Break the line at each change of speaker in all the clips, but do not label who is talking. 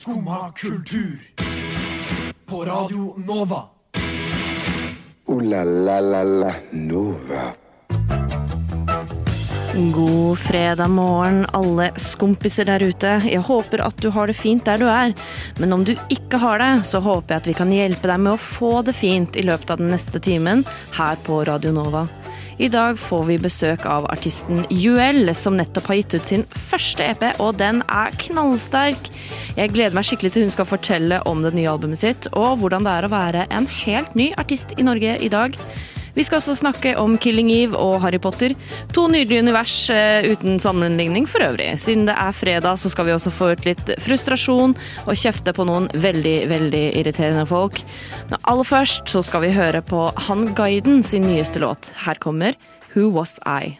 Skumma kultur. På Radio Nova.
O-la-la-la-la Nova.
God fredag morgen, alle skompiser der ute. Jeg håper at du har det fint der du er. Men om du ikke har det, så håper jeg at vi kan hjelpe deg med å få det fint i løpet av den neste timen her på Radio Nova. I dag får vi besøk av artisten Juel, som nettopp har gitt ut sin første EP, og den er knallsterk. Jeg gleder meg skikkelig til hun skal fortelle om det nye albumet sitt, og hvordan det er å være en helt ny artist i Norge i dag. Vi skal også snakke om Killing Eve og Harry Potter. To nydelige univers eh, uten sammenligning for øvrig. Siden det er fredag, så skal vi også få ut litt frustrasjon og kjefte på noen veldig, veldig irriterende folk. Men aller først så skal vi høre på Han Guiden sin nyeste låt. Her kommer Who Was I?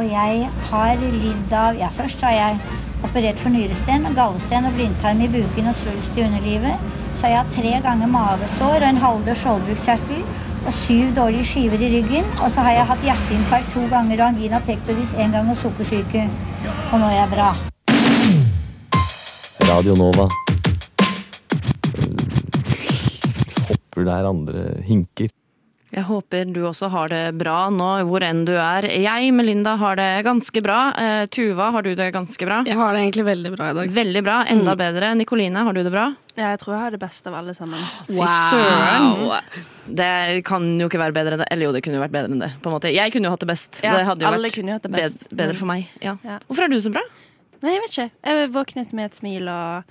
Og jeg har lidd av Ja, først har jeg operert for nyresten, gallesten og blindtarm i buken og svulst i underlivet. Så har jeg hatt tre ganger mavesår og en halvdød skjoldbruskkjertel og syv dårlige skiver i ryggen. Og så har jeg hatt hjerteinfarkt to ganger og angina pectoris én gang og sukkersyke. Og nå er jeg bra.
Radio Nova. Hopper der andre hinker.
Jeg håper du også har det bra nå, hvor enn du er. Jeg, Melinda, har det ganske bra. Eh, Tuva, har du det ganske bra?
Jeg har det egentlig veldig bra i dag.
Veldig bra. Enda bedre. Nikoline, har du det bra?
Ja, jeg tror jeg har det beste av alle sammen.
Fy søren! Det kan jo ikke være bedre enn det. Eller jo, det kunne jo vært bedre enn det. på en måte. Jeg kunne jo hatt det best.
Ja,
det hadde jo
alle
vært
kunne jo hatt det best.
bedre
Men-
for meg. Ja.
Ja.
Hvorfor er du så bra?
Nei, jeg vet ikke. Jeg våknet med et smil og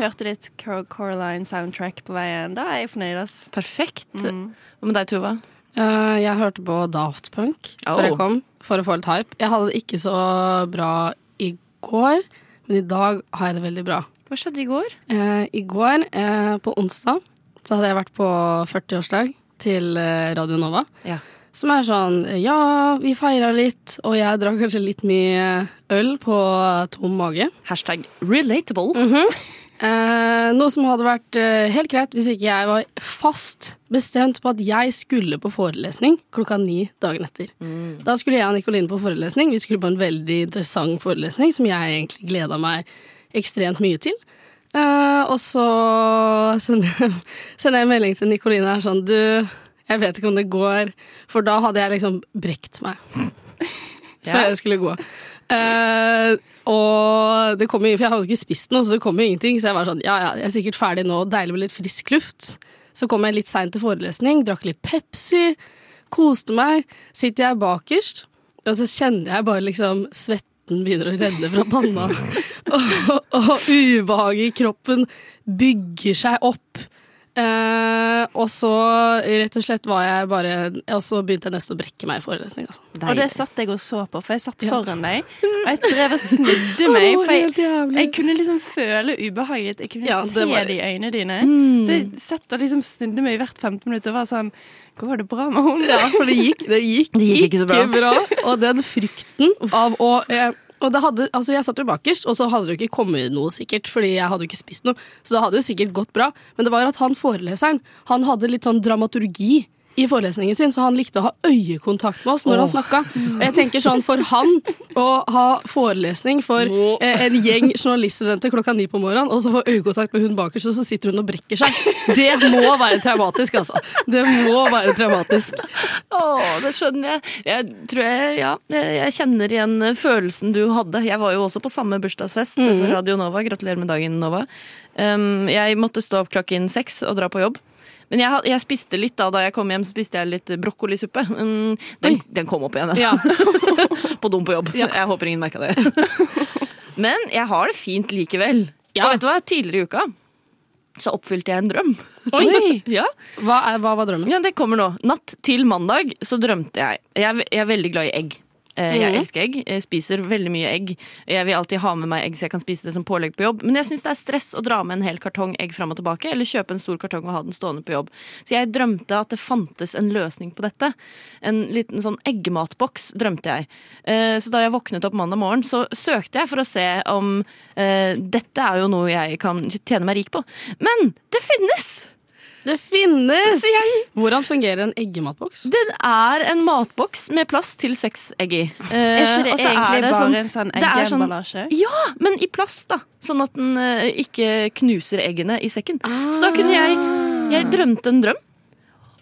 hørte litt Cor- Coraline soundtrack på veien. Da er jeg fornøyd, ass.
Perfekt.
Mm.
Hva med deg, Tuva?
Uh, jeg hørte på Daft Punk
Oh.
før jeg kom, for å få litt hype. Jeg hadde det ikke så bra i går, men i dag har jeg det veldig bra.
Hva skjedde i går?
Uh, I går, uh, på onsdag, så hadde jeg vært på 40-årsdag til Radio Nova.
Ja.
Som er sånn Ja, vi feira litt, og jeg drakk kanskje litt mye øl på tom mage.
Hashtag relatable.
Eh, noe som hadde vært eh, helt greit hvis ikke jeg var fast bestemt på at jeg skulle på forelesning klokka ni dagen etter. Da skulle jeg og Nikoline på forelesning. Vi skulle på en veldig interessant forelesning som jeg egentlig gleda meg ekstremt mye til. Eh, og så sender sender jeg en melding til Nikoline her sånn Du, jeg vet ikke om det går, for da hadde jeg liksom brekt meg før jeg skulle gå. Eh, og det kom jo, for jeg hadde ikke spist noe, så det kom jo ingenting. Så jeg var sånn, ja ja, jeg er sikkert ferdig nå, deilig med litt frisk luft. Så kom jeg litt seint til forelesning, drakk litt Pepsi, koste meg. Sitter jeg bakerst, og så kjenner jeg bare liksom svetten begynner å renne fra panna. og, og ubehaget i kroppen bygger seg opp. Eh, og så rett og slett var jeg bare Og så begynte jeg nesten å brekke meg i forelesning. Altså.
Og det satt jeg og så på, for jeg satt
Ja.
foran deg. Og jeg drev og snudde meg,
oh,
for jeg, jeg kunne liksom føle ubehaget ditt. Jeg kunne
Ja,
se
var-
det i øynene dine.
Mm.
Så jeg satt og liksom snudde meg i hvert 15 minutter og var sånn Går det bra med henne?
Ja, for det gikk, det gikk,
Det gikk ikke så bra.
bra. Og den frykten av å eh, og hadde, altså Jeg satt jo bakerst, og så hadde det jo ikke kommet noe, sikkert. Fordi jeg hadde jo ikke spist noe. Så det hadde jo sikkert gått bra. Men det var at han foreleseren Han hadde litt sånn dramaturgi i forelesningen sin, så han likte å ha øyekontakt med oss når han snakka. Og jeg tenker sånn, for han å ha forelesning for eh, en gjeng journaliststudenter klokka ni på morgenen, og så få øyekontakt med hun bakerst, og så sitter hun og brekker seg, det må være traumatisk, altså. Det må være traumatisk.
Å, det skjønner jeg. Jeg tror jeg, ja, jeg kjenner igjen følelsen du hadde. Jeg var jo også på samme bursdagsfest for Radio Nova. Gratulerer med dagen, Nova. Um, jeg måtte stå opp klokken seks og dra på jobb. Men jeg, jeg spiste litt da da jeg kom hjem, spiste jeg litt brokkolisuppe. Den, den kom opp igjen
Ja.
på dum på jobb. Jeg håper ingen merka det. Men jeg har det fint likevel.
Ja.
Og vet du hva? Tidligere i uka så oppfylte jeg en drøm.
Oi!
Ja,
Hva, er, hva var drømmen?
ja, det kommer nå. Natt til mandag så drømte jeg Jeg jeg er veldig glad i egg. Eh, Jeg
Mhm.
elsker egg. Jeg spiser veldig mye egg. Jeg vil alltid ha med meg egg så jeg kan spise det som pålegg på jobb. Men jeg syns det er stress å dra med en hel kartong egg fram og tilbake, eller kjøpe en stor kartong og ha den stående på jobb. Så jeg drømte at det fantes en løsning på dette. En liten sånn eggematboks drømte jeg. Eh, Så da jeg våknet opp mandag morgen, så søkte jeg for å se om eh, dette er jo noe jeg kan tjene meg rik på. Men det finnes!
Det finnes! Hvordan fungerer en eggematboks?
det er en matboks med plass til seks egg i. Eh,
Er ikke det
egentlig er det
bare
sånn-
en sånn
det er sånn- Ja, men i plast, da. Sånn at den eh, ikke knuser eggene i sekken. Så da kunne jeg Jeg drømte en drøm.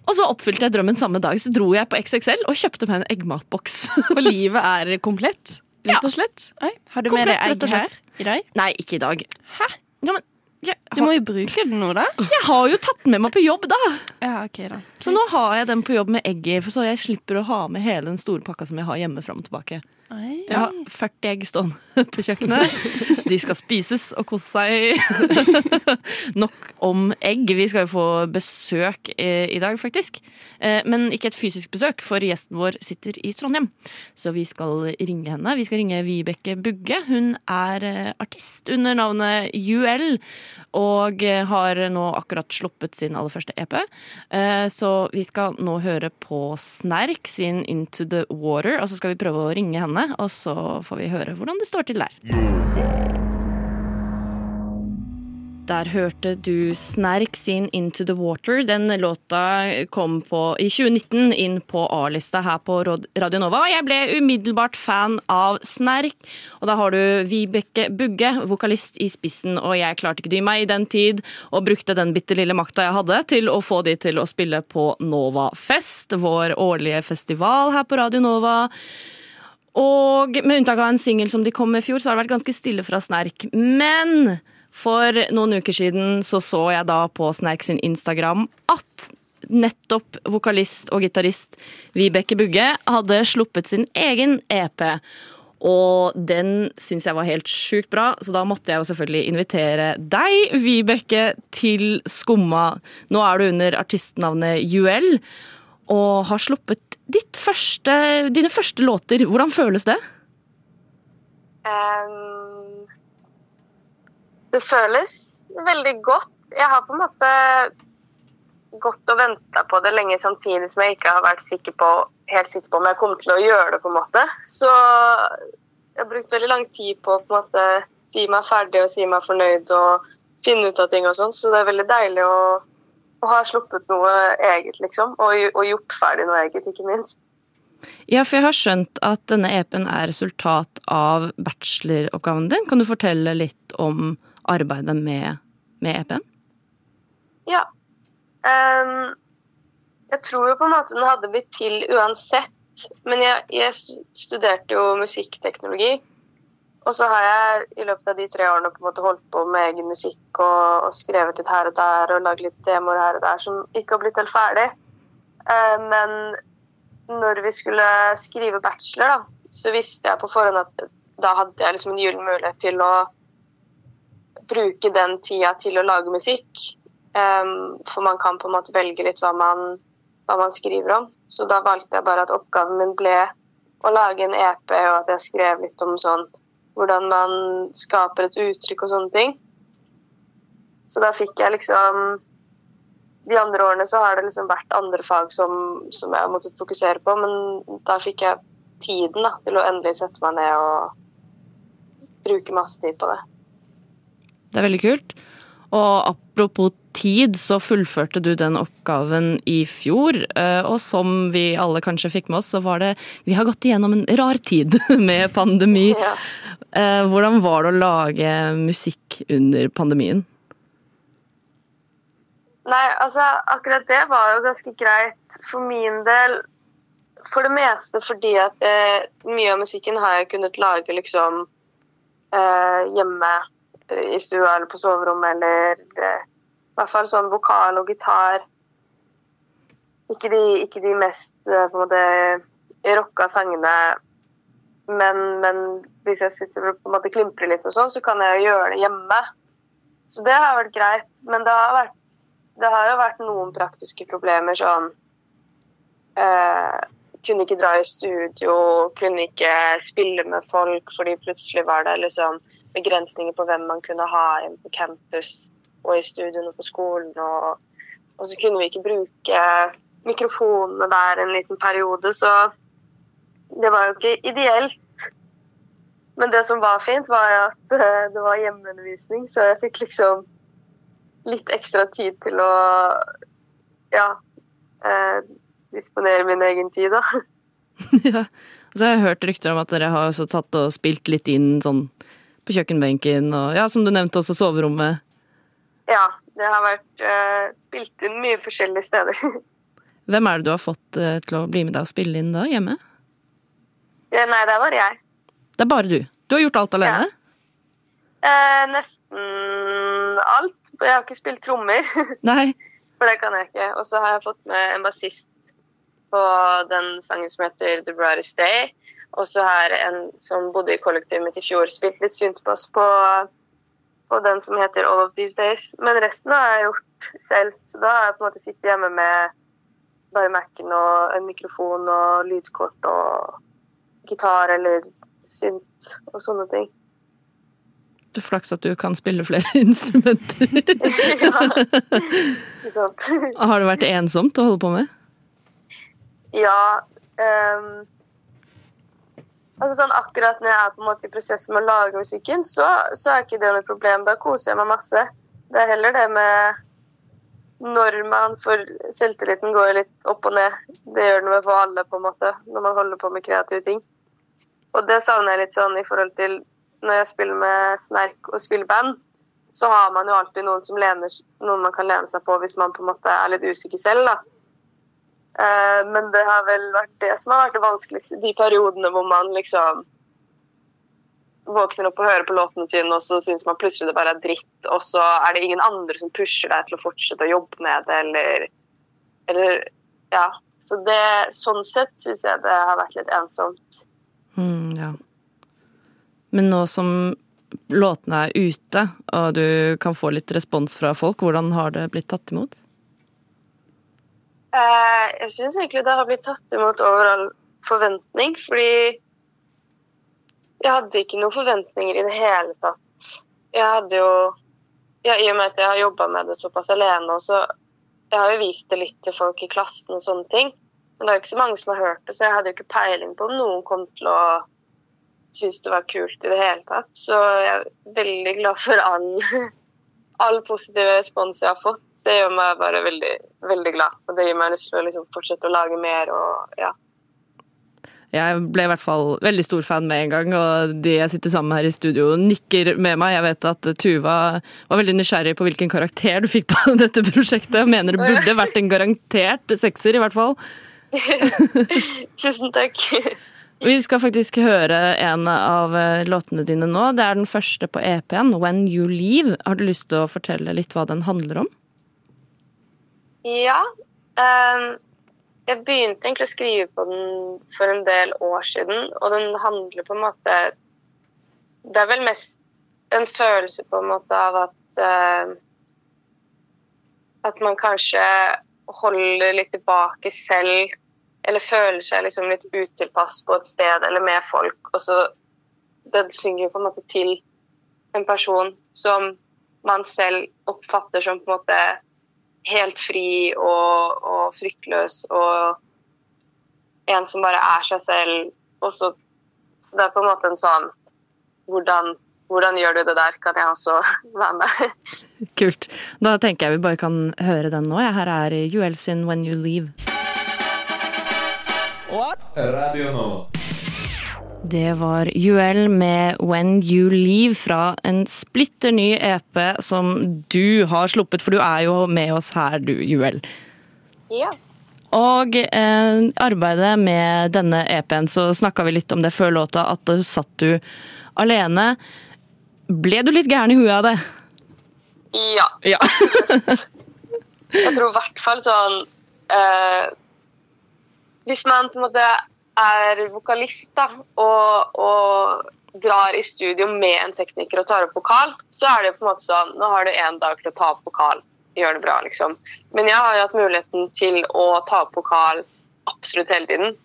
Og så oppfylte jeg drømmen samme dag. Så dro jeg på XXL og kjøpte meg en eggmatboks.
Og livet er komplett, rett og slett.
Oi, har du med deg
Komplett, rett og
egg her i dag?
Nei, ikke i dag.
Hæ?
Ja, men jeg
Du må jo bruke den nå, da.
jeg har jo tatt den med meg på jobb, da.
Ja, okay, da.
Så nå har jeg den på jobb med egg i, så jeg slipper å ha med hele den store pakka som jeg har hjemme fram og tilbake.
Oi.
Jeg har 40 egg stående på kjøkkenet. De skal spises og kose seg. Nok om egg. Vi skal jo få besøk eh, i dag, faktisk. Eh, Men ikke et fysisk besøk, for gjesten vår sitter i Trondheim. Så vi skal ringe henne. Vi skal ringe Vibeke Bugge. Hun er eh, artist under navnet UL, og har nå akkurat sluppet sin aller første EP. Så vi skal nå høre på Snerk sin Into the Water, og så skal vi prøve å ringe henne, og så får vi høre hvordan det står til der. Der hørte du Snerk sin Into the Water. Den låta kom på, i 2019 inn på A-lista her på Radio Nova. Jeg ble umiddelbart fan av Snerk. Og da har du Vibeke Bugge, vokalist i spissen. Og jeg klarte ikke dy meg i den tid, og brukte den bitte lille makta jeg hadde, til å få de til å spille på Nova Fest, vår årlige festival her på Radio Nova. Og med unntak av en singel som de kom med i fjor, så har det vært ganske stille fra Snerk. Men for noen uker siden så så jeg da på Snerk sin Instagram at nettopp vokalist og gitarist Vibeke Bugge hadde sluppet sin egen EP. Og den syns jeg var helt sjukt bra, så da måtte jeg jo selvfølgelig invitere deg, Vibeke, til Skumma. Nå er du under artistnavnet UL og har sluppet første, dine første låter. Hvordan føles det?
Ehm, det føles veldig godt. Jeg har på en måte gått og venta på det lenge samtidig som jeg ikke har vært sikker på, helt sikker på om jeg kommer til å gjøre det. på en måte. Så jeg har brukt veldig lang tid på å på en måte si meg ferdig og si meg fornøyd og finne ut av ting og sånn. Så det er veldig deilig å, å ha sluppet noe eget, liksom. Og, og gjort ferdig noe eget, ikke minst.
Ja, for jeg har skjønt at denne EP-en er resultat av bacheloroppgaven din. Kan du fortelle litt om arbeidet med, med EP-en?
Ja. Um, jeg tror jo på en måte den hadde blitt til uansett. Men jeg, jeg studerte jo musikkteknologi. Og så har jeg i løpet av de tre årene på en måte holdt på med egen musikk og, og skrevet litt her og der og lagd litt demoer her og der som ikke har blitt helt ferdig. Eh, men når vi skulle skrive bachelor, da, så visste jeg på forhånd at da hadde jeg liksom en gyllen mulighet til å bruke den tida til å lage musikk. Um, for man kan på en måte velge litt hva man, hva man skriver om. Så da valgte jeg bare at oppgaven min ble å lage en EP, og at jeg skrev litt om sånn hvordan man skaper et uttrykk og sånne ting. Så da fikk jeg liksom De andre årene så har det liksom vært andre fag som, som jeg har måttet fokusere på, men da fikk jeg tiden da, til å endelig sette meg ned og bruke masse tid på det.
Det er veldig kult. Og apropos tid, så fullførte du den oppgaven i fjor. eh, Og som vi alle kanskje fikk med oss, så var det Vi har gått igjennom en rar tid med pandemi.
Ja.
Eh, Hvordan var det å lage musikk under pandemien?
Nei, altså akkurat det var jo ganske greit for min del. For det meste fordi at eh, mye av musikken har jeg kunnet lage liksom eh, hjemme i stua eller på soverommet eller eh, i hvert fall sånn vokal og gitar. Ikke de, ikke de mest eh, på en måte rocka sangene, men, men hvis jeg sitter på en måte klimprer litt og sånn, så kan jeg jo gjøre det hjemme. Så det har vært greit, men det har vært det har jo vært noen praktiske problemer sånn eh, Kunne ikke dra i studio, kunne ikke spille med folk fordi plutselig var det liksom begrensninger på hvem man kunne ha inn på campus og i studioene på skolen. Og, og så kunne vi ikke bruke mikrofonene der en liten periode, så det var jo ikke ideelt. Men det som var fint, var at det var hjemmeundervisning, så jeg fikk liksom litt ekstra tid til å ja eh, disponere min egen tid, da.
ja. Så jeg har hørt rykter om at dere har tatt og spilt litt inn sånn på kjøkkenbenken og ja, som du nevnte, også soverommet.
Ja, det har vært uh, spilt inn mye forskjellige steder.
Hvem er det du har fått uh, til å bli med deg og spille inn da, hjemme?
ja, nei, det var jeg.
Det er bare du. Du har gjort alt alene?
Eh, nesten alt. Jeg har ikke spilt trommer,
Nei.
for det kan jeg ikke. Og så har jeg fått med en bassist på den sangen som heter The Brightest Day. Og så har en som bodde i kollektivet mitt i fjor, spilt litt syntbass på, på den som heter All of These Days. Men resten har jeg gjort selv. Så da har jeg på en måte sittet hjemme med bare Mac-en og en mikrofon og lydkort og gitar eller synt og sånne ting.
Du flaks at du kan spille flere instrumenter.
Sant?
har det vært ensomt å holde på med?
Ja ehm, altså sånn Akkurat når jeg er på en måte i prosessen med å lage musikken, så, så er ikke det noe problem. Da koser jeg meg masse. Det er heller det med når man får Selvtilliten går litt opp og ned. Det gjør den vel for alle, på en måte, når man holder på med kreative ting. Og det savner jeg litt sånn i forhold til når jeg spiller med Snerk og spiller band. Så har man jo alltid noen, som lener, noen man kan lene seg på hvis man på en måte er litt usikker selv. da. Eh, Men det har vel vært det som har vært det vanskeligste. De periodene hvor man liksom våkner opp og hører på låtene sine, og så syns man plutselig det bare er dritt, og så er det ingen andre som pusher deg til å fortsette å jobbe med det, eller, eller Ja. Så det, sånn sett syns jeg det har vært litt ensomt.
Mm, ja. Men nå som låtene er ute, og du kan få litt respons fra folk, hvordan har det blitt tatt imot?
Eh, Jeg syns egentlig det har blitt tatt imot over all forventning, fordi jeg hadde ikke noen forventninger i det hele tatt. Jeg hadde jo ja, I og med at jeg har jobba med det såpass alene, så Jeg har jo vist det litt til folk i klassen og sånne ting, men det er jo ikke så mange som har hørt det, så jeg hadde jo ikke peiling på om noen kom til å synes det var kult i det hele tatt. Så jeg er veldig glad for all, all positiv respons jeg har fått. Det gjør meg bare veldig, veldig glad. Og det gir meg lyst til å liksom fortsette å lage mer og ja.
Jeg ble i hvert fall veldig stor fan med en gang, og de jeg sitter sammen med her i studio, nikker med meg. Jeg vet at Tuva var veldig nysgjerrig på hvilken karakter du fikk på dette prosjektet. og mener det burde vært en garantert sekser, i hvert fall.
Tusen takk.
Vi skal faktisk høre en av eh, låtene dine nå. Det er den første på EP-en, 'When You Leave'. Har du lyst til å fortelle litt hva den handler om?
Ja. Um, jeg begynte egentlig å skrive på den for en del år siden, og den handler på en måte Det er vel mest en følelse på en måte av at uh, At man kanskje holder litt tilbake selv, eller føler seg liksom litt utilpass på et sted eller med folk, og så Det synger på en måte til en person som man selv oppfatter som på en måte helt fri og, og fryktløs og en som bare er seg selv. Og så, så det er på en måte en sånn hvordan, hvordan gjør du det der? Kan jeg også være med?
Kult. Da tenker jeg vi bare kan høre den nå. Her er Juel sin 'When You Leave'. What?
Radio Nova.
Det var Juel med 'When You Leave' fra en splitter ny EP som du har sluppet, for du er jo med oss her, du, Juel.
Ja.
Og eh, arbeidet med denne EP-en, så snakka vi litt om det før låta, at da satt du alene. Ble du litt gæren i huet av det?
Ja.
Ja.
Jeg tror i hvert fall sånn eh, Hvis man på en måte er vokalist da, og, og drar i studio med en tekniker og tar opp vokal, så er det på en måte sånn Nå har du én dag til å ta opp vokal. Gjør det bra, liksom. Men jeg har jo hatt muligheten til å ta opp vokal absolutt hele tiden.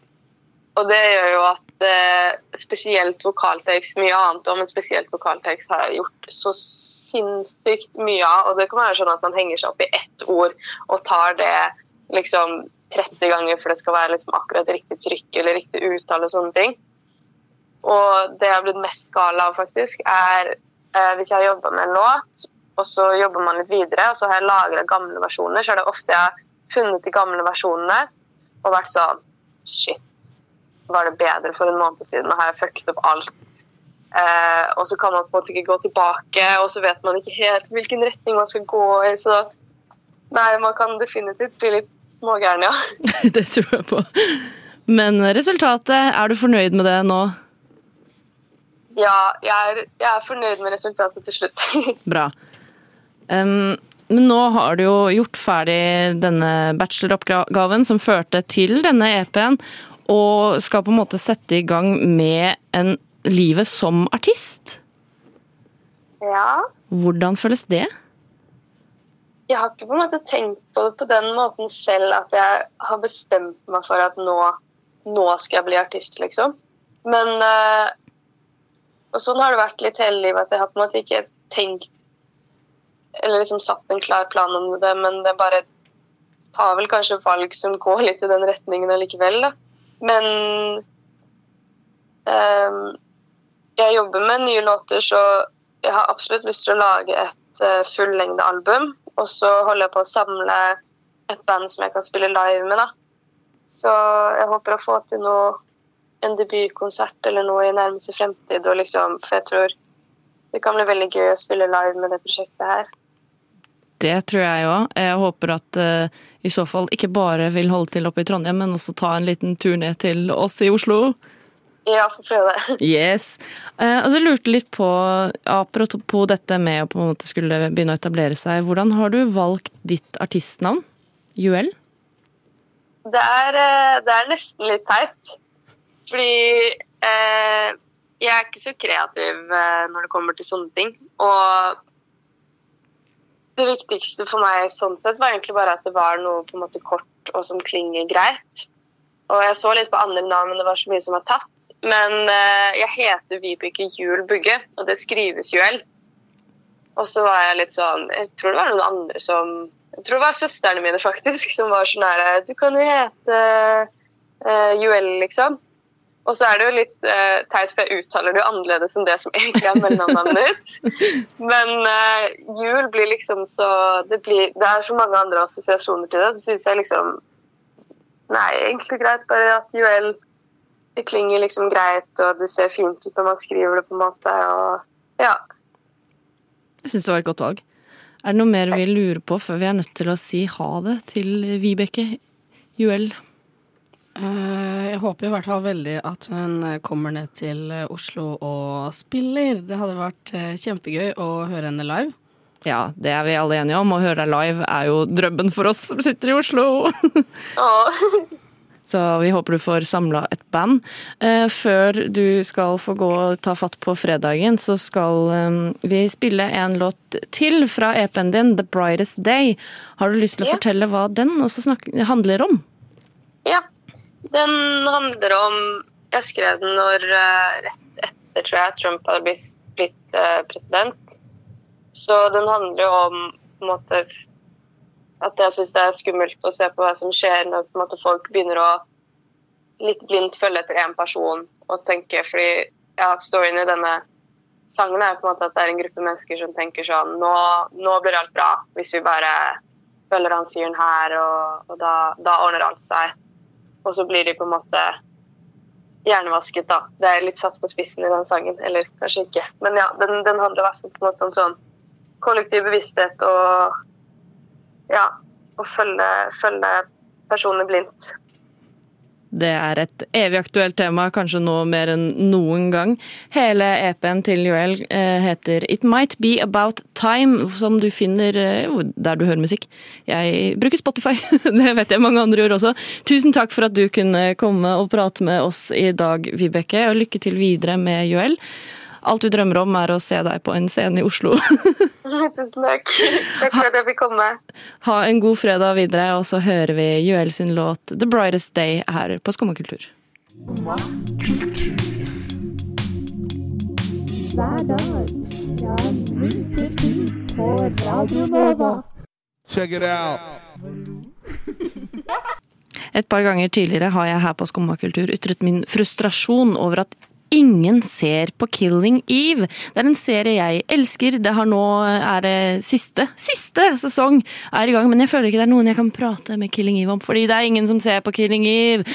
Og det gjør jo at eh, spesielt vokaltekst, mye annet òg, men spesielt vokaltekst har jeg gjort så sinnssykt mye av. Og det kan være sånn at man henger seg opp i ett ord og tar det liksom 30 ganger for det skal være liksom akkurat riktig trykk eller riktig uttale og sånne ting. Og det jeg har blitt mest gal av, faktisk, er eh, hvis jeg har jobba med en låt, og så jobber man litt videre, og så har jeg lagra gamle versjoner, så er det ofte jeg har funnet de gamle versjonene og vært sånn Shit, var det bedre for en måned siden? Nå har jeg fucket opp alt. Eh, og så kan man på en måte ikke gå tilbake, og så vet man ikke helt hvilken retning man skal gå i. Så nei, man kan definitivt bli litt smågæren, ja.
det tror jeg på. Men resultatet, er du fornøyd med det nå?
Ja, jeg er, jeg er fornøyd med resultatet til slutt.
Bra. Um, men nå har du jo gjort ferdig denne bacheloroppgaven som førte til denne EP-en, og skal på en måte sette i gang med en livet som artist.
ja.
Hvordan føles det?
Jeg har ikke på en måte tenkt på det på den måten selv at jeg har bestemt meg for at nå, nå skal jeg bli artist, liksom. Men eh, Og sånn har det vært litt hele livet, at jeg har på en måte ikke tenkt Eller liksom satt en klar plan om det, men det bare tar vel kanskje valg som går litt i den retningen allikevel, da. Men ehm, jeg jobber med nye låter, så jeg har absolutt lyst til å lage et uh, fullengdealbum. Og så holder jeg på å samle et band som jeg kan spille live med. da. Så jeg håper å få til noe, en debutkonsert eller noe i nærmeste fremtid. Og liksom, for jeg tror det kan bli veldig gøy å spille live med det prosjektet her.
Det tror jeg òg. Jeg håper at uh, i så fall ikke bare vil holde til oppe i Trondheim, men også ta en liten tur ned til oss i Oslo.
Ja, får prøve det.
Yes. Eh, altså, jeg lurte litt på, apropos dette med å på en måte skulle begynne å etablere seg, hvordan har du valgt ditt artistnavn? Juel?
Det er, eh, det er nesten litt teit. Fordi eh, jeg er ikke så kreativ eh, når det kommer til sånne ting. Og det viktigste for meg sånn sett var egentlig bare at det var noe på en måte kort og som klinger greit. Og jeg så litt på andre navn, men det var så mye som var tatt. Men eh, jeg heter Vibeke Juel Bugge, og det skrives Juel. Og så var jeg litt sånn Jeg tror det var noen andre som Jeg tror det var søstrene mine faktisk som var sånn her Du kan jo hete uh, Juel, liksom. Og så er det jo litt uh, teit, for jeg uttaler det jo annerledes enn det som egentlig er mellomnavnet mitt. Men uh, jul blir liksom så det, blir, det er så mange andre assosiasjoner til det. Så syns jeg liksom Nei, egentlig greit bare at Juel Det klinger liksom greit, og det ser fint ut når man skriver det, på en måte. Og ja.
Jeg syns det var et godt valg. Er det noe mer vi lurer på før vi er nødt til å si ha det til Vibeke Juel?
Eh, Jeg håper i hvert fall veldig at hun eh, kommer ned til eh, Oslo og spiller. Det hadde vært kjempegøy å høre henne live.
Ja, det er vi alle enige om. Å høre deg live er jo drømmen for oss som sitter i Oslo. Så vi håper du får samla et band. Eh, Før du skal få gå og ta fatt på fredagen, så skal eh, vi spille en låt til fra EP-en din, The Brightest Day. Har du lyst til å
Ja.
fortelle hva den også snakker, handler om?
Ja. Den handler om Jeg skrev den når eh, rett etter tror jeg, Trump hadde blitt, blitt president. Så den handler jo om på en måte, at jeg syns det er skummelt å se på hva som skjer når måte, folk begynner å litt blindt følge etter én person og tenke fordi ja, storyen i denne sangen er på en måte at det er en gruppe mennesker som tenker sånn Nå, nå blir alt bra hvis vi bare følger han fyren her, og, og da, da ordner alt seg. Og så blir de på en måte hjernevasket, da. Det er litt satt på spissen i den sangen. Eller kanskje ikke. Men ja, den, den handler i hvert fall på en måte om sånn kollektiv bevissthet og ja, å følge, følge personer blindt.
Det er et evig aktuelt tema, kanskje nå mer enn noen gang. Hele EP-en til Joel eh, heter It Might Be About Time, som du finner eh, der du hører musikk. Jeg bruker Spotify, det vet jeg mange andre gjør også. Tusen takk for at du kunne komme og prate med oss i dag, Vibeke, og lykke til videre med Joel. Alt du drømmer om er å se deg på en scene i Oslo.
Tusen takk. Takk for at jeg fikk komme.
Ha en god fredag videre, og så hører vi Joel sin låt The Brightest Day her på Skumma kultur.
Hver dag fra ni til ti på Radio Nova.
Check it out.
Et par ganger tidligere har jeg her på Skummakultur ytret min frustrasjon over at ingen ser på Killing Eve. Det er en serie jeg elsker. Det har nå er det siste, siste sesong er i gang, men jeg føler ikke det er noen jeg kan prate med Killing Eve om, fordi det er ingen som ser på Killing Eve.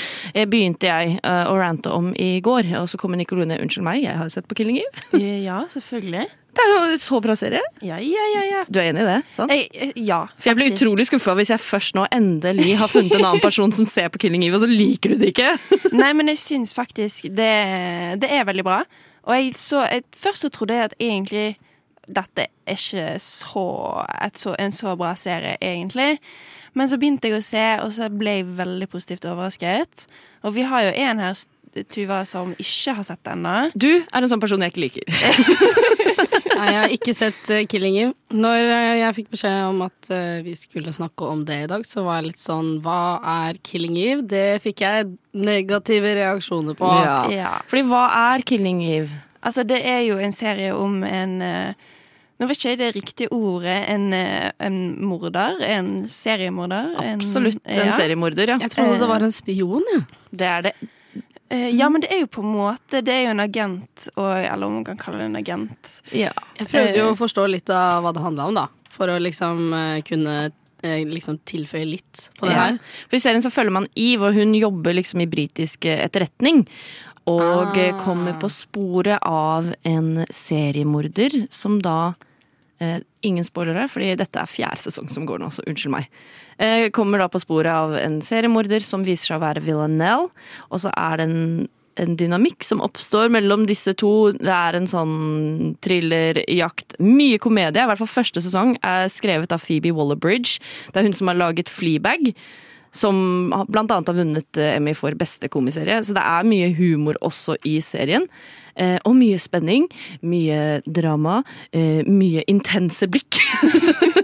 Begynte jeg eh, å rante om i går, og så kommer Nicolone. unnskyld meg, jeg har sett på Killing Eve.
Ja, selvfølgelig.
Det er jo så bra serie.
Ja, ja, ja. ja.
Du er enig i det? sant?
Jeg, ja, ja,
For jeg blir utrolig skuffa hvis jeg først nå endelig har funnet en annen person som ser på Killing Eve, og så liker du det ikke.
Nei, men jeg syns faktisk det, det er veldig bra. Og jeg så, jeg, først så trodde jeg at egentlig dette er ikke så, et så, en så bra serie, egentlig. Men så begynte jeg å se, og så ble jeg veldig positivt overrasket. Og vi har jo en her, Tuva, som ikke har sett det ennå.
Du er en sånn person jeg ikke liker.
Nei, jeg har ikke sett uh, Killing Eve. Når uh, jeg fikk beskjed om at uh, vi skulle snakke om det i dag, så var jeg litt sånn Hva er Killing Eve? Det fikk jeg negative reaksjoner på.
Ja.
Ja.
Fordi hva er Killing Eve?
Altså, det er jo en serie om en eh, Nå vet ikke jeg det riktige ordet. En, eh, en morder. En seriemorder.
Absolutt en
ja.
seriemorder, ja.
Jeg trodde det var en spion, Ja.
Det er det.
Eh, Ja, men det er jo på en måte Det er jo en agent, og, eller om man kan kalle det en agent.
Ja.
Jeg prøvde jo å forstå litt av hva det handla om, da. For å liksom eh, kunne eh, liksom tilføye litt på det
Ja.
her.
For I serien så følger man Eve, og hun jobber liksom i britisk eh, etterretning. Og eh,
Ah.
kommer på sporet av en seriemorder som da eh, Ingen spoilere, fordi dette er fjerde sesong som går nå, så unnskyld meg. Eh, kommer da på sporet av en seriemorder som viser seg å være Villanelle. Og så er det en, en dynamikk som oppstår mellom disse to. Det er en sånn thrillerjakt. Mye komedie. I hvert fall første sesong er skrevet av Phoebe Waller-Bridge. Det er hun som har laget Fleabag. Som bl.a. har vunnet eh, Emmy for beste komiserie. Så det er mye humor også i serien. Eh, og mye spenning, mye drama, eh, mye intense blikk.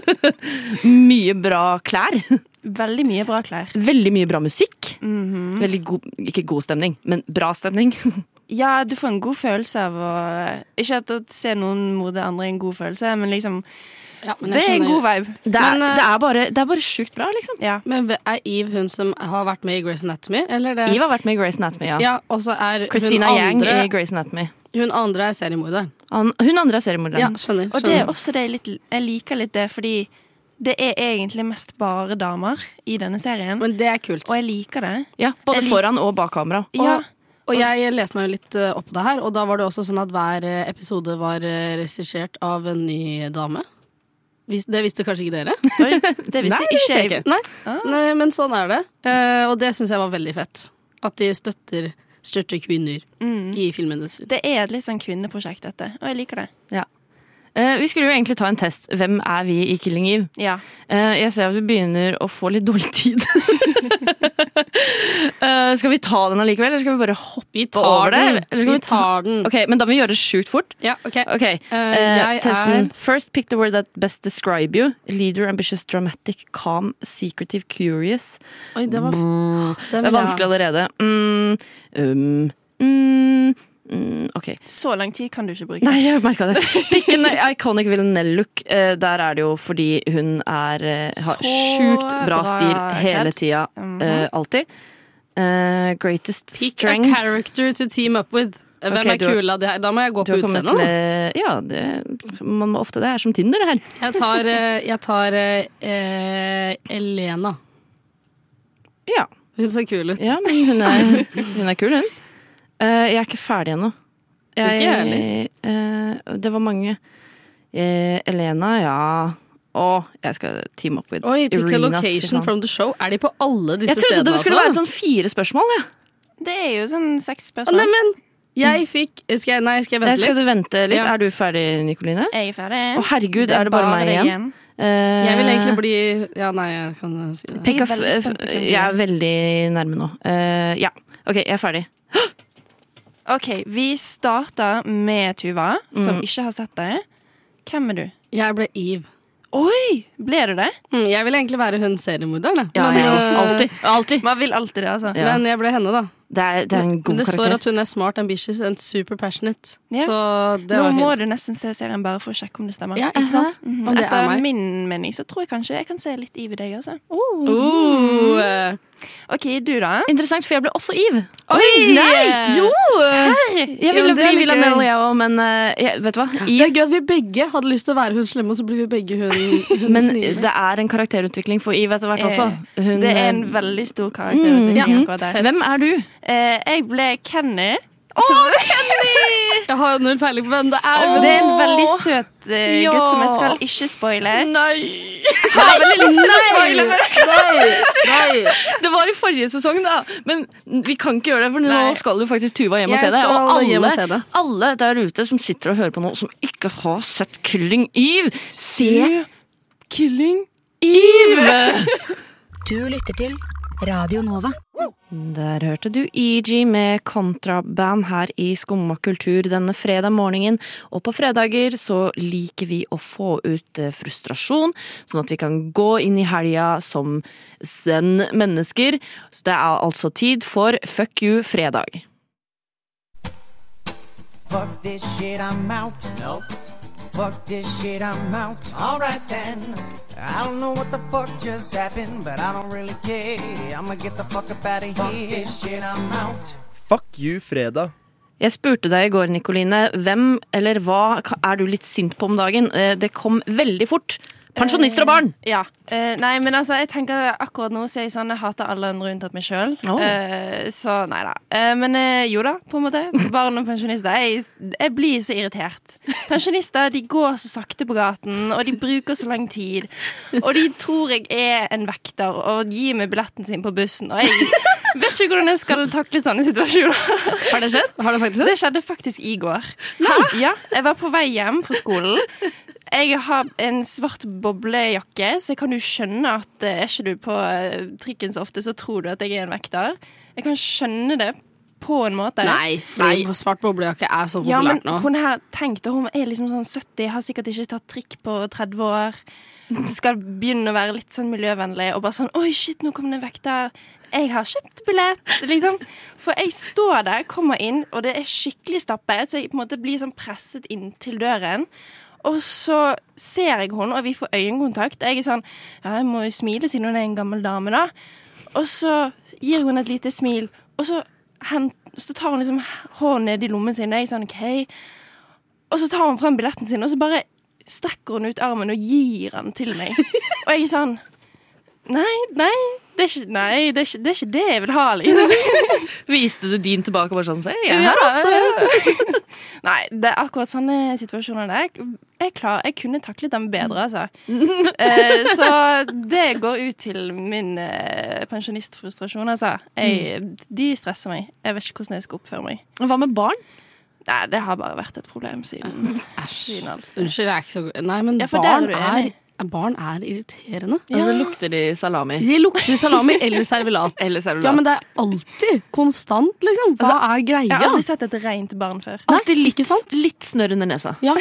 mye bra klær.
Veldig mye bra klær.
Veldig mye bra musikk.
Mhm.
Veldig god, ikke god stemning, men bra stemning.
Ja, du får en god følelse av å Ikke at å se noen morde andre er en god følelse, men liksom
Ja, men
Det er en god vibe.
Det er,
Men, eh,
det er bare, det er bare sjukt bra, liksom.
Ja.
Men er Eve hun som har vært med i Grace Anatomy? Eller det?
Eve har vært med i Grace Anatomy, ja.
Ja, og så er
Christina
hun
Yang
andre,
i Grace Anatomy.
hun andre er seriemorder.
Hun andre er seriemorder.
Ja, skjønner.
Og det er også det jeg, litt, jeg liker litt det, fordi det er egentlig mest bare damer i denne serien.
Men det er kult.
Og jeg liker det.
Ja, både
Jeg lik-
foran og bak kamera.
Ja,
Og jeg leste meg jo litt eh, opp på det her, og da var det også sånn at hver eh, episode var eh, regissert av en ny dame. Det visste kanskje ikke dere?
Oi, det visste
Nei,
ikke
jeg.
Nei,
Ah.
Nei men sånn er det. Uh, og det syns jeg var veldig fett. At de støtter, støtter kvinner
Mm.
i filmindustrien.
Det er et litt sånn kvinneprosjekt, dette. Og jeg liker det.
Eh, vi skulle jo egentlig ta en test. Hvem er vi i Killing Eve?
Ja.
Eh, jeg ser at vi begynner å få litt dårlig tid. Eh, skal vi ta den allikevel, eller skal vi bare hoppe
Vi
over
den.
det?
Vi
vi ta...
den.
Ok, Men da må vi gjøre det sjukt fort.
Ja, ok.
Ok,
Uh,
testen.
er-
First pick the word that best describe you. Leader, ambitious, dramatic, calm, secretive, curious.
Oi, det var
Mm, det er vanskelig allerede. Mm, um, mm, mm, okay.
Så lang tid kan du ikke bruke.
Nei, jeg merka det. Pikken iconic Villanelle-look. Eh, der er det jo fordi hun er, eh, har
Så
sjukt bra
bra
stil hele tida.
Mm
-hmm. uh, alltid. Uh, greatest
Pick
strength.
a character to team up with. Hvem
okay,
er kul av de her? Da må jeg gå på utseendet.
Ja, det, man må ofte det. er som Tinder, det her.
Jeg tar, eh, jeg tar eh, eh, Elena.
Ja,
Hun ser kul ut.
ja men hun er, hun er kul, hun. Eh, jeg er ikke ferdig ennå. Jeg-
Ikke jeg
eh, det var mange. Eh, Elena, ja. Og jeg skal team up with
Oi, pick a
Irina, A
location from the show. Er de på alle disse stedene?
Jeg trodde
stedene?
det skulle
altså?
være sånn fire spørsmål. Ja.
Det er jo sånn seks
Å,
spørsmål.
Nei, men jeg fikk Skal jeg, nei, skal jeg
Nei,
litt?
skal du vente litt?
Ja.
Er du ferdig, Nikoline?
Jeg er ferdig.
Å herregud, er det bare meg
igjen?
igjen? Uh,
Jeg vil egentlig bli Ja, nei, jeg kan si det.
pick
Jeg er
f-
veldig
Jeg er
er.
veldig nærme nå. Uh, ja. OK, jeg er ferdig.
OK, vi starter med Tuva, som
Mm.
ikke har sett deg. Hvem er du?
Jeg ble Eve.
Oi! Ble du det?
Mm, Jeg vil egentlig være hun seriemorderen.
Ja,
men,
ja,
eh,
alltid. alltid.
Man vil alltid det, altså.
Ja.
men jeg ble henne, da.
Det er, det er en god
karakter. det står at hun er smart, ambitious and super passionate.
Ja.
Så det
Nå må
fint.
du nesten se serien bare for å sjekke om det stemmer.
Ja, ikke sant? Mm -hmm. er
Etter min mening så tror jeg kanskje jeg kan se litt Eve i deg, altså.
Uh, eh,
OK, du, da?
Interessant, for jeg ble også Eve.
Oi!
Nei! Jo!
Serr?
Jeg ville bli
Villa
Villanelle, jeg òg, men uh, jeg, vet du hva?
Det er gøy at vi begge hadde lyst til å være hun slemme, og så blir vi begge hun, hun
Men
snille.
det er en karakterutvikling for Eve etter hvert også. Hun,
det er en
eh,
veldig stor karakterutvikling
mm,
ja. der.
Hvem er du?
Eh, jeg ble Kenny. Å, Kenny!
Jeg har jo null peiling på hvem det er. Oh,
det er en veldig søt eh,
Ja.
gutt som jeg skal ikke spoile.
Nei!
Jeg har veldig lyst til å spoile, men
Det var i forrige sesong, da. Men vi kan ikke gjøre det, for nå
Nei.
skal jo faktisk Tuva hjem og se det. Og
hjem og
alle,
se det.
alle der ute som sitter og hører på nå, som ikke har sett Killing Eve, se
Killing
Eve!
Du lytter til Radio Nova.
Der hørte du EG med kontraband her i Skumma kultur denne fredag morgenen. Og på fredager så liker vi å få ut eh, frustrasjon, sånn at vi kan gå inn i helga som zen mennesker. Så det er altså tid for Fuck you fredag.
Fuck this shit, I'm out. Nope. Fuck this shit, I'm out. Alright then. I don't know what the fuck just happened, but I don't really care. I'ma get the fuck up out of here. This shit, I'm out.
Fuck you, fredag.
Jeg spurte deg i går, Nikoline, hvem eller hva er du litt sint på om dagen? Eh, Det kom veldig fort. Pensjonister og barn!
Ja. Eh, nei, men altså, jeg tenker akkurat nå så jeg sånn Jeg hater alle andre unntatt meg sjøl.
Å.
så nei da. Eh, men eh, jo da, på en måte. Barn og pensjonister. Jeg, jeg blir så irritert. Pensjonister de går så sakte på gaten, og de bruker så lang tid. Og de tror jeg er en vekter og gir meg billetten sin på bussen. Og jeg vet ikke hvordan jeg skal takle sånne situasjoner.
Har det skjedd? Har det faktisk skjedd?
Det skjedde faktisk i går. Ja, Jeg var på vei hjem fra skolen. Jeg har en svart boblejakke, så jeg kan jo skjønne at eh, er ikke du på eh, trikken så ofte, så tror du at jeg er en vekter. Jeg kan skjønne det på en måte.
Nei, nei. svart boblejakke er så
Ja, men
populært nå.
hun her, tenkte, hun er liksom sånn 70, har sikkert ikke tatt trikk på 30 år. Skal begynne å være litt sånn miljøvennlig og bare sånn Oi, shit, nå kom det en vekter. Jeg har kjøpt billett, liksom. For jeg står der, kommer inn, og det er skikkelig stappet, så jeg på en måte blir sånn presset inn til døren. Og så ser jeg henne, og vi får øyekontakt. Og jeg er sånn Ja, jeg må jo smile siden hun er en gammel dame, da. Og så gir hun et lite smil, og så, hent, så tar hun liksom hånden ned i lommen sin. Og jeg er sånn OK. Og så tar hun frem billetten sin, og så bare strekker hun ut armen og gir den til meg. Og jeg er sånn Nei, nei, det er ikke, nei, det er ikke, det, er ikke det jeg vil ha, liksom.
Viste du din tilbake bare sånn Se, jeg er her, altså.
Nei, det er akkurat sånne situasjoner der. Jeg, klar, jeg kunne taklet dem bedre, altså. Eh, så det går ut til min eh, pensjonistfrustrasjon, altså. Jeg, de stresser meg. Jeg vet ikke hvordan jeg skal oppføre meg.
Hva med barn?
Nei, det har bare vært et problem siden, Æsj.
Unnskyld, jeg er ikke så god. Nei, men
Ja,
barn
er
er. Barn er irriterende.
Altså, lukter de salami?
De lukter salami eller servelat.
Eller servelat.
Ja, men det er alltid konstant, liksom. Hva er greia?
Jeg har aldri sett et rent barn før.
Alltid litt, litt snørr under nesa.
Ja.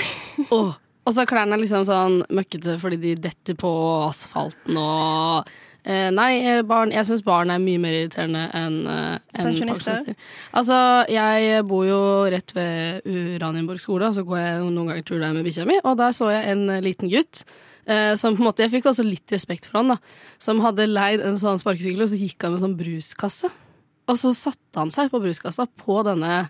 Oh. Og så er klærne liksom sånn møkkete fordi de detter på asfalten og eh, Nei, eh, barn, jeg syns barn er mye mer irriterende enn eh, enn
Pensjonister?
Altså, jeg bor jo rett ved Uranienborg skole, og så går jeg noen ganger tur der med bikkja mi, og der så jeg en eh, liten gutt. Eh, som på en måte, Jeg fikk også litt respekt for han, da. Som hadde leid en sånn sparkesykkel, og så gikk han med sånn bruskasse. Og så satte han seg på bruskassa på denne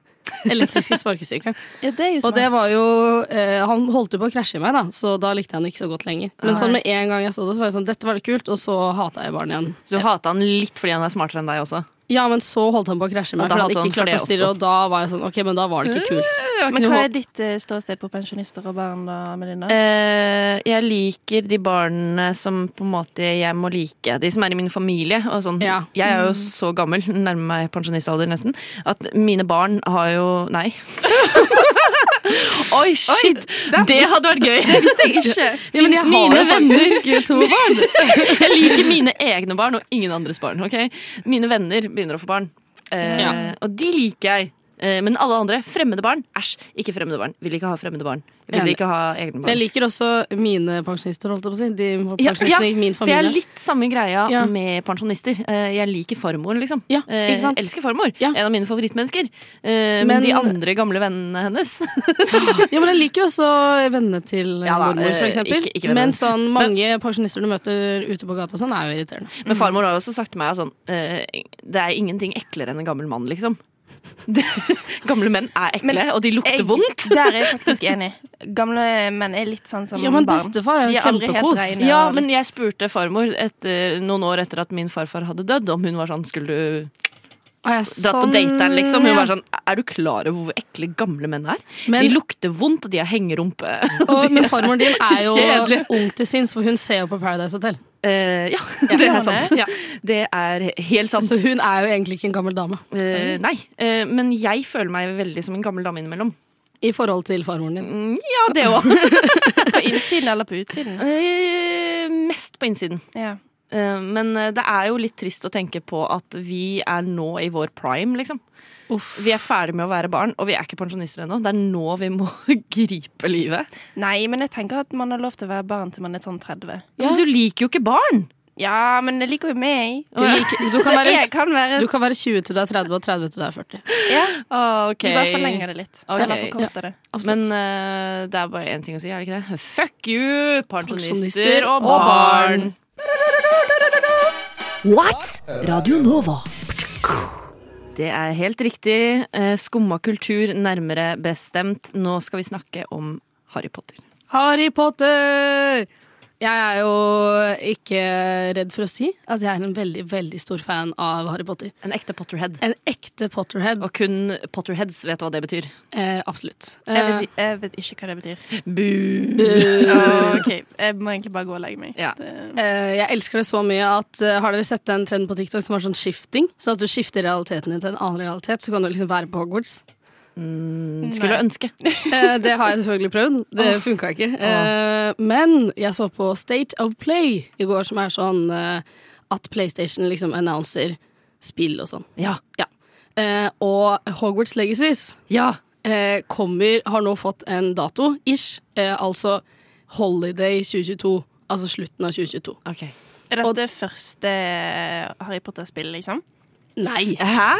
elektriske sparkesykkelen.
Ja, det er jo
Og det var jo eh, Han holdt jo på å krasje i meg, da, så da likte jeg han ikke så godt lenger. Men
Nei.
sånn med en gang jeg så det, så var jeg sånn Dette var det kult, og så hata jeg barn igjen.
Så du hata han litt fordi han er smartere enn deg også?
Ja, men så holdt han på å krasje meg, for han ikke klarte å styre, og da var jeg sånn Ok, men da var det ikke kult.
Men hva er ditt eh, ståsted på pensjonister og barn, da, Melinda?
Eh, jeg liker de barna som på en måte jeg må like. De som er i min familie. Og sånn. Jeg er jo så gammel, nærmer meg pensjonistalder nesten, at mine barn har jo Nei. Oi, shit! det hadde vært gøy.
Det visste jeg ikke.
Ja, men jeg har
mine
faktisk to barn.
jeg liker mine egne barn og ingen andres barn. ok? Mine venner begynner å få barn. Eh,
Ja.
Og de liker jeg. Eh, men alle andre, fremmede barn, æsj, ikke fremmede barn. Vil ikke ha fremmede barn. Vil ikke ha egne barn.
Jeg liker også mine pensjonister, holdt jeg på å si. De
Ja,
pensjonistene
ja,
i min
for jeg er litt samme greia
Ja.
med pensjonister. Eh, Jeg liker farmoren, liksom.
Ja,
Eh,
ikke sant?
elsker farmor. En av mine favorittmennesker. Eh, Men,
Men-
de andre gamle vennene hennes
Ja, men jeg liker også vennene til
Ja da,
mormor, for
eh,
eksempel.
ikke- ikke
men sånn mange pensjonister du møter ute på gata og sånn, er jo irriterende.
Men farmor har jo også sagt til meg sånn eh, Det er ingenting eklere enn en gammel mann, liksom. Gamle menn er ekle, og de lukter
jeg-
vondt.
Der er jeg faktisk enig. Gamle menn er litt sånn som
Ja, men
barn.
bestefar er jo kjempekos.
Ja, men jeg spurte farmor etter, noen år etter at min farfar hadde dødd, om hun var sånn Skulle du
Ah,
dratt på
sånn,
dateren, liksom? Hun
ja.
var sånn Er du klar over hvor ekle gamle menn er?
Men-
de lukter vondt, og de har hengerumpe.
Og, men farmoren din er jo ung til sinns, for hun ser jo på Paradise Hotel.
Eh, ja,
Ja,
det er sant.
Ja.
Det er helt sant.
Så hun er jo egentlig ikke en gammel dame.
Uh, nei, uh, men jeg føler meg veldig som en gammel dame innimellom.
I forhold til farmoren din.
Mm, ja, det òg.
På innsiden eller på utsiden?
Mest på innsiden.
Ja.
Eh, men eh, det er jo litt trist å tenke på at vi er nå i vår prime, liksom. Vi er ferdig med å være barn, og vi er ikke pensjonister ennå. Det er nå vi må gripe livet.
Nei, men jeg tenker at man har lov til å være barn til man er sånn 30.
Men du liker jo ikke barn!
Ja, men det liker jo meg.
Du, liker, du, kan være,
jeg kan være
du kan være 20 til du er 30 og 30 til du er 40.
Ja,
Ah, okay.
vi bare forlenger det litt.
Okay.
Eller forkorter det.
Men uh, det er bare én ting å si, er det ikke det? Fuck you, pensjonister og barn.
og
barn!
What? Radio Nova.
Det er helt riktig. Eh, Skumma kultur, nærmere bestemt. Nå skal vi snakke om Harry Potter.
Harry Potter! Jeg er jo ikke redd for å si at jeg er en veldig, veldig stor fan av Harry Potter.
En ekte Potterhead.
En ekte Potterhead.
Og kun Potterheads vet hva det betyr.
Eh, absolutt.
Jeg
Eh,
vet, jeg vet ikke hva det betyr.
Boo!
Boo. Oh, ok, Jeg må egentlig bare gå og legge meg.
Ja.
Eh, jeg elsker det så mye at eh, Har dere sett den trenden på TikTok som var sånn shifting? Så at du skifter realiteten din til en annen realitet, så kan du liksom være på Hogwarts.
Mm, skulle
Nei.
ønske.
Eh, det har jeg selvfølgelig prøvd. Det
oh.
funka ikke. Oh. men jeg så på State of Play i går, som er sånn eh, at PlayStation liksom announcer spill og sånn.
Ja.
ja. og Hogwarts Legacies
Ja.
eh, kommer, har nå fått en dato, ish. Altså Holiday 2022. Altså slutten av 2022.
Okay.
Er dette første Harry Potter-spill, liksom?
Nei!
Hæ?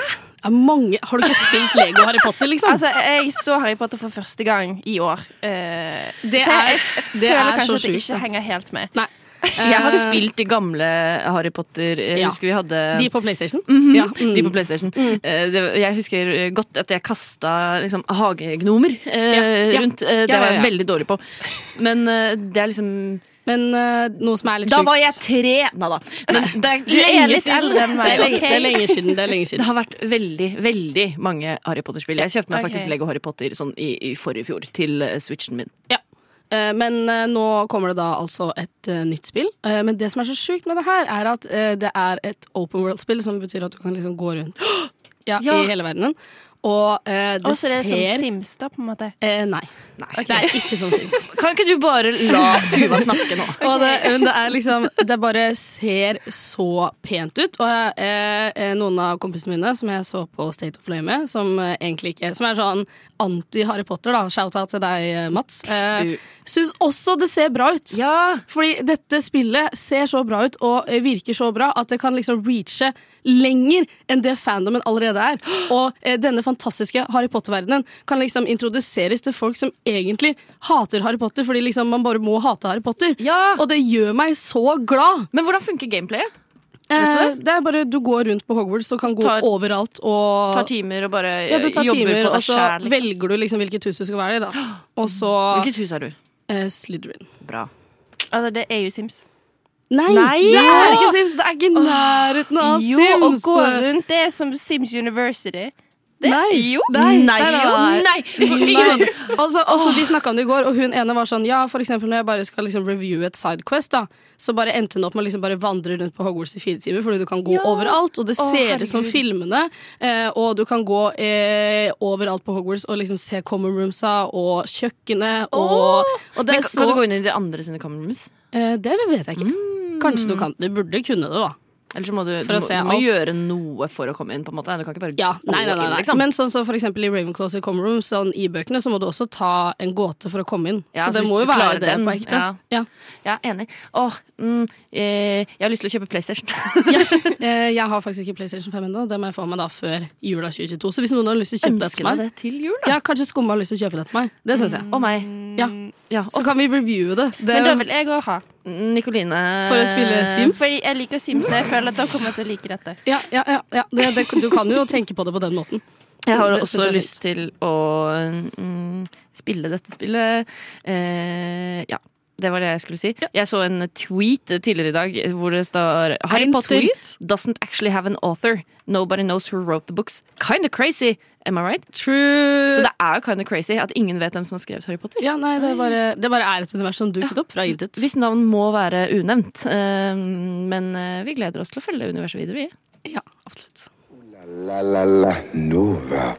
Det mange Har du ikke spilt Lego Harry Potter, liksom?
Altså, jeg så Harry Potter for første gang i år. Eh,
Det
så jeg, jeg, jeg
det
føler
er
kanskje
så
at jeg
sjukt,
ikke
da.
henger helt med.
Nei.
Jeg har
Eh,
spilt de gamle Harry Potter. Jeg
Ja.
husker vi hadde
De på PlayStation?
Mhm,
Ja, mm.
De på PlayStation. Eh, det, jeg husker godt at jeg kasta liksom, hagegnomer eh,
Ja,
rundt. Eh, det var jeg veldig dårlig på. Men eh, det er liksom
Men uh, noe som er litt
Da var jeg tre! Nei da. Men det er,
Du er
lenge
litt
siden.
eldre enn meg,
det, er lenge,
siden,
det er lenge siden. Det
har vært veldig, veldig mange Harry Potter-spill. Jeg kjøpte meg
okay.
faktisk Lego Harry Potter sånn i, i forrige fjor til eh, switchen min.
Ja. Men eh, nå kommer det da altså et nytt spill. Men det som er så sjukt med det her, er at det er et open world-spill, som betyr at du kan liksom gå rundt ja,
Ja.
i hele verdenen. Og eh, det
Og så er det som Sims, da, på en måte.
eh, Nei. Det er ikke som Sims.
Kan ikke du bare la Tuva snakke nå?
Og det, det er liksom Det bare ser så pent ut. Og jeg, eh, noen av kompisene mine som jeg så på State of Play med, som eh, egentlig ikke Som er sånn anti-Harry Potter, da. Shout-out til deg, eh, Mats. Eh, Syns også det ser bra ut.
Ja!
Fordi dette spillet ser så bra ut og eh, virker så bra at det kan liksom reache lenger enn det fandomen allerede er. Og eh, denne fantastiske Harry Potter-verdenen kan liksom introduseres til folk som egentlig hater Harry Potter, fordi liksom man bare må hate Harry Potter.
Ja!
Og det gjør meg så glad.
Men hvordan funker gameplayet?
Eh, det er bare Du går rundt på Hogwarts og kan gå
Tar-
overalt og
Tar timer og bare
ja, du tar
jobber
timer,
på deg sjæl? Liksom.
velger du liksom hvilket hus du skal være i. da Og så
Hvilket hus er du?
eh, Slytherin.
Bra.
Altså, det er jo Sims.
Nei,
Nei!
det er ikke Sims! Det er ikke i nærheten av Sims.
Jo, å gå rundt det er som Sims University. Det,
Nei.
Jo.
Nei,
Nei,
nei, nei. Altså, altså, de snakka om det i går, og hun ene var sånn Ja, for eksempel når jeg bare skal liksom review et sidequest, da, så bare endte hun opp med å liksom bare vandre rundt på Hogwarts i fire timer, fordi du kan gå
Ja.
overalt, og det ser ut som filmene, eh, og du kan gå eh, overalt på Hogwarts og liksom se common roomsa og kjøkkenet og, og det
Men kan,
så
du gå inn i de andre sine common rooms?
Eh, Det vet jeg ikke.
Mm.
Kanskje du kan. Du burde kunne det, da.
Eller så må du, du, må,
se
du må gjøre noe for å komme inn, på en måte. Du kan ikke bare
Ja,
gå
nei, nei, nei,
inn, liksom.
Men sånn som for eksempel i Ravenclaws i Common Room, sånn i bøkene, så må du også ta en gåte for å komme inn.
Ja,
så det
hvis
må jo være det
den,
på ekte.
Ja.
Ja.
Enig. Åh, mm, eh, jeg har lyst til å kjøpe PlayStation.
Eh, Jeg har faktisk ikke PlayStation 5 ennå. Det må jeg få meg da før jula 2022. Så hvis noen har lyst til å kjøpe det til meg
det til jul, da?
Ja, kanskje Skumma har lyst til å kjøpe det til meg. Det syns jeg.
Og meg.
Ja.
Ja,
Så kan vi reviewe det. det
Men da vil jeg òg ha.
Nikoline
For å spille Sims?
Fordi jeg liker Sims, og jeg føler at da kommer jeg til å like dette.
Ja, ja, ja, ja. Det, det, du kan jo tenke på det på den måten.
Jeg har også lyst til å mm, spille dette spillet. Eh, ja. Det var det jeg skulle si. Jeg så en tweet tidligere i dag hvor det står Harry
En
Potter
tweet?
doesn't actually have an author. Nobody knows who wrote the books. Kinda crazy, am I right?
True.
Så det er jo kinda crazy at ingen vet hvem som har skrevet Harry Potter.
Ja, nei, det bare, det bare er et univers som dukket opp fra intet.
Hvis navn må være unevnt. Eh, men eh, vi gleder oss til å følge universet videre, vi.
Ja, absolutt.
La la la Nova.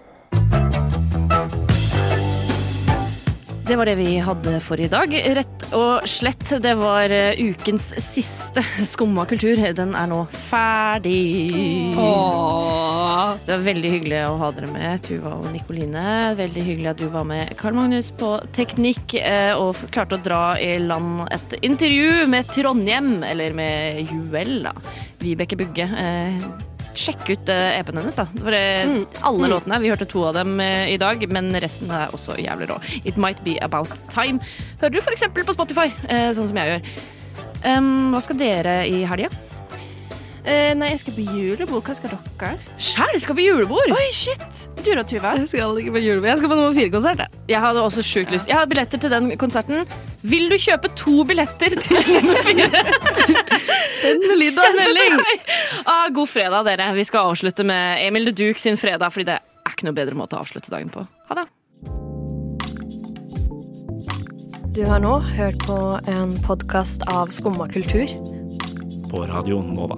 Det var det vi hadde for i dag. Rett og slett, det var eh, ukens siste Skumma kultur. Den er nå ferdig.
Åh.
Det var veldig hyggelig å ha dere med, Tuva og Nikoline. Veldig hyggelig at du var med, Karl Magnus, på teknikk eh, og klarte å dra i land et intervju med Trondheim, eller med Juel, da. Vibeke Bugge. Eh, Sjekk ut eh, EP-en hennes, da. For mm. alle
Mm.
låtene. Vi hørte to av dem eh, i dag, men resten er også jævlig rå. It Might Be About Time hører du f.eks. på Spotify, eh, sånn som jeg gjør. Um, hva skal dere i helga?
Eh, nei, jeg skal på julebord. Hva skal dere?
Sjæl skal på julebord!
Oi, shit! Du da, Tuva?
Jeg skal ikke på julebord. Jeg skal på nummer fire-konsert. jeg.
Jeg hadde også sjukt lyst. Jeg har billetter til den konserten. Vil du kjøpe to billetter til nummer fire?
Send en
det til
melding!
Ah, god fredag, dere. Vi skal avslutte med Emil de Duke sin fredag, fordi det er ikke noe bedre måte å avslutte dagen på. Ha det.
Du har nå hørt på en podkast av Skumma kultur.
På Radio Nova.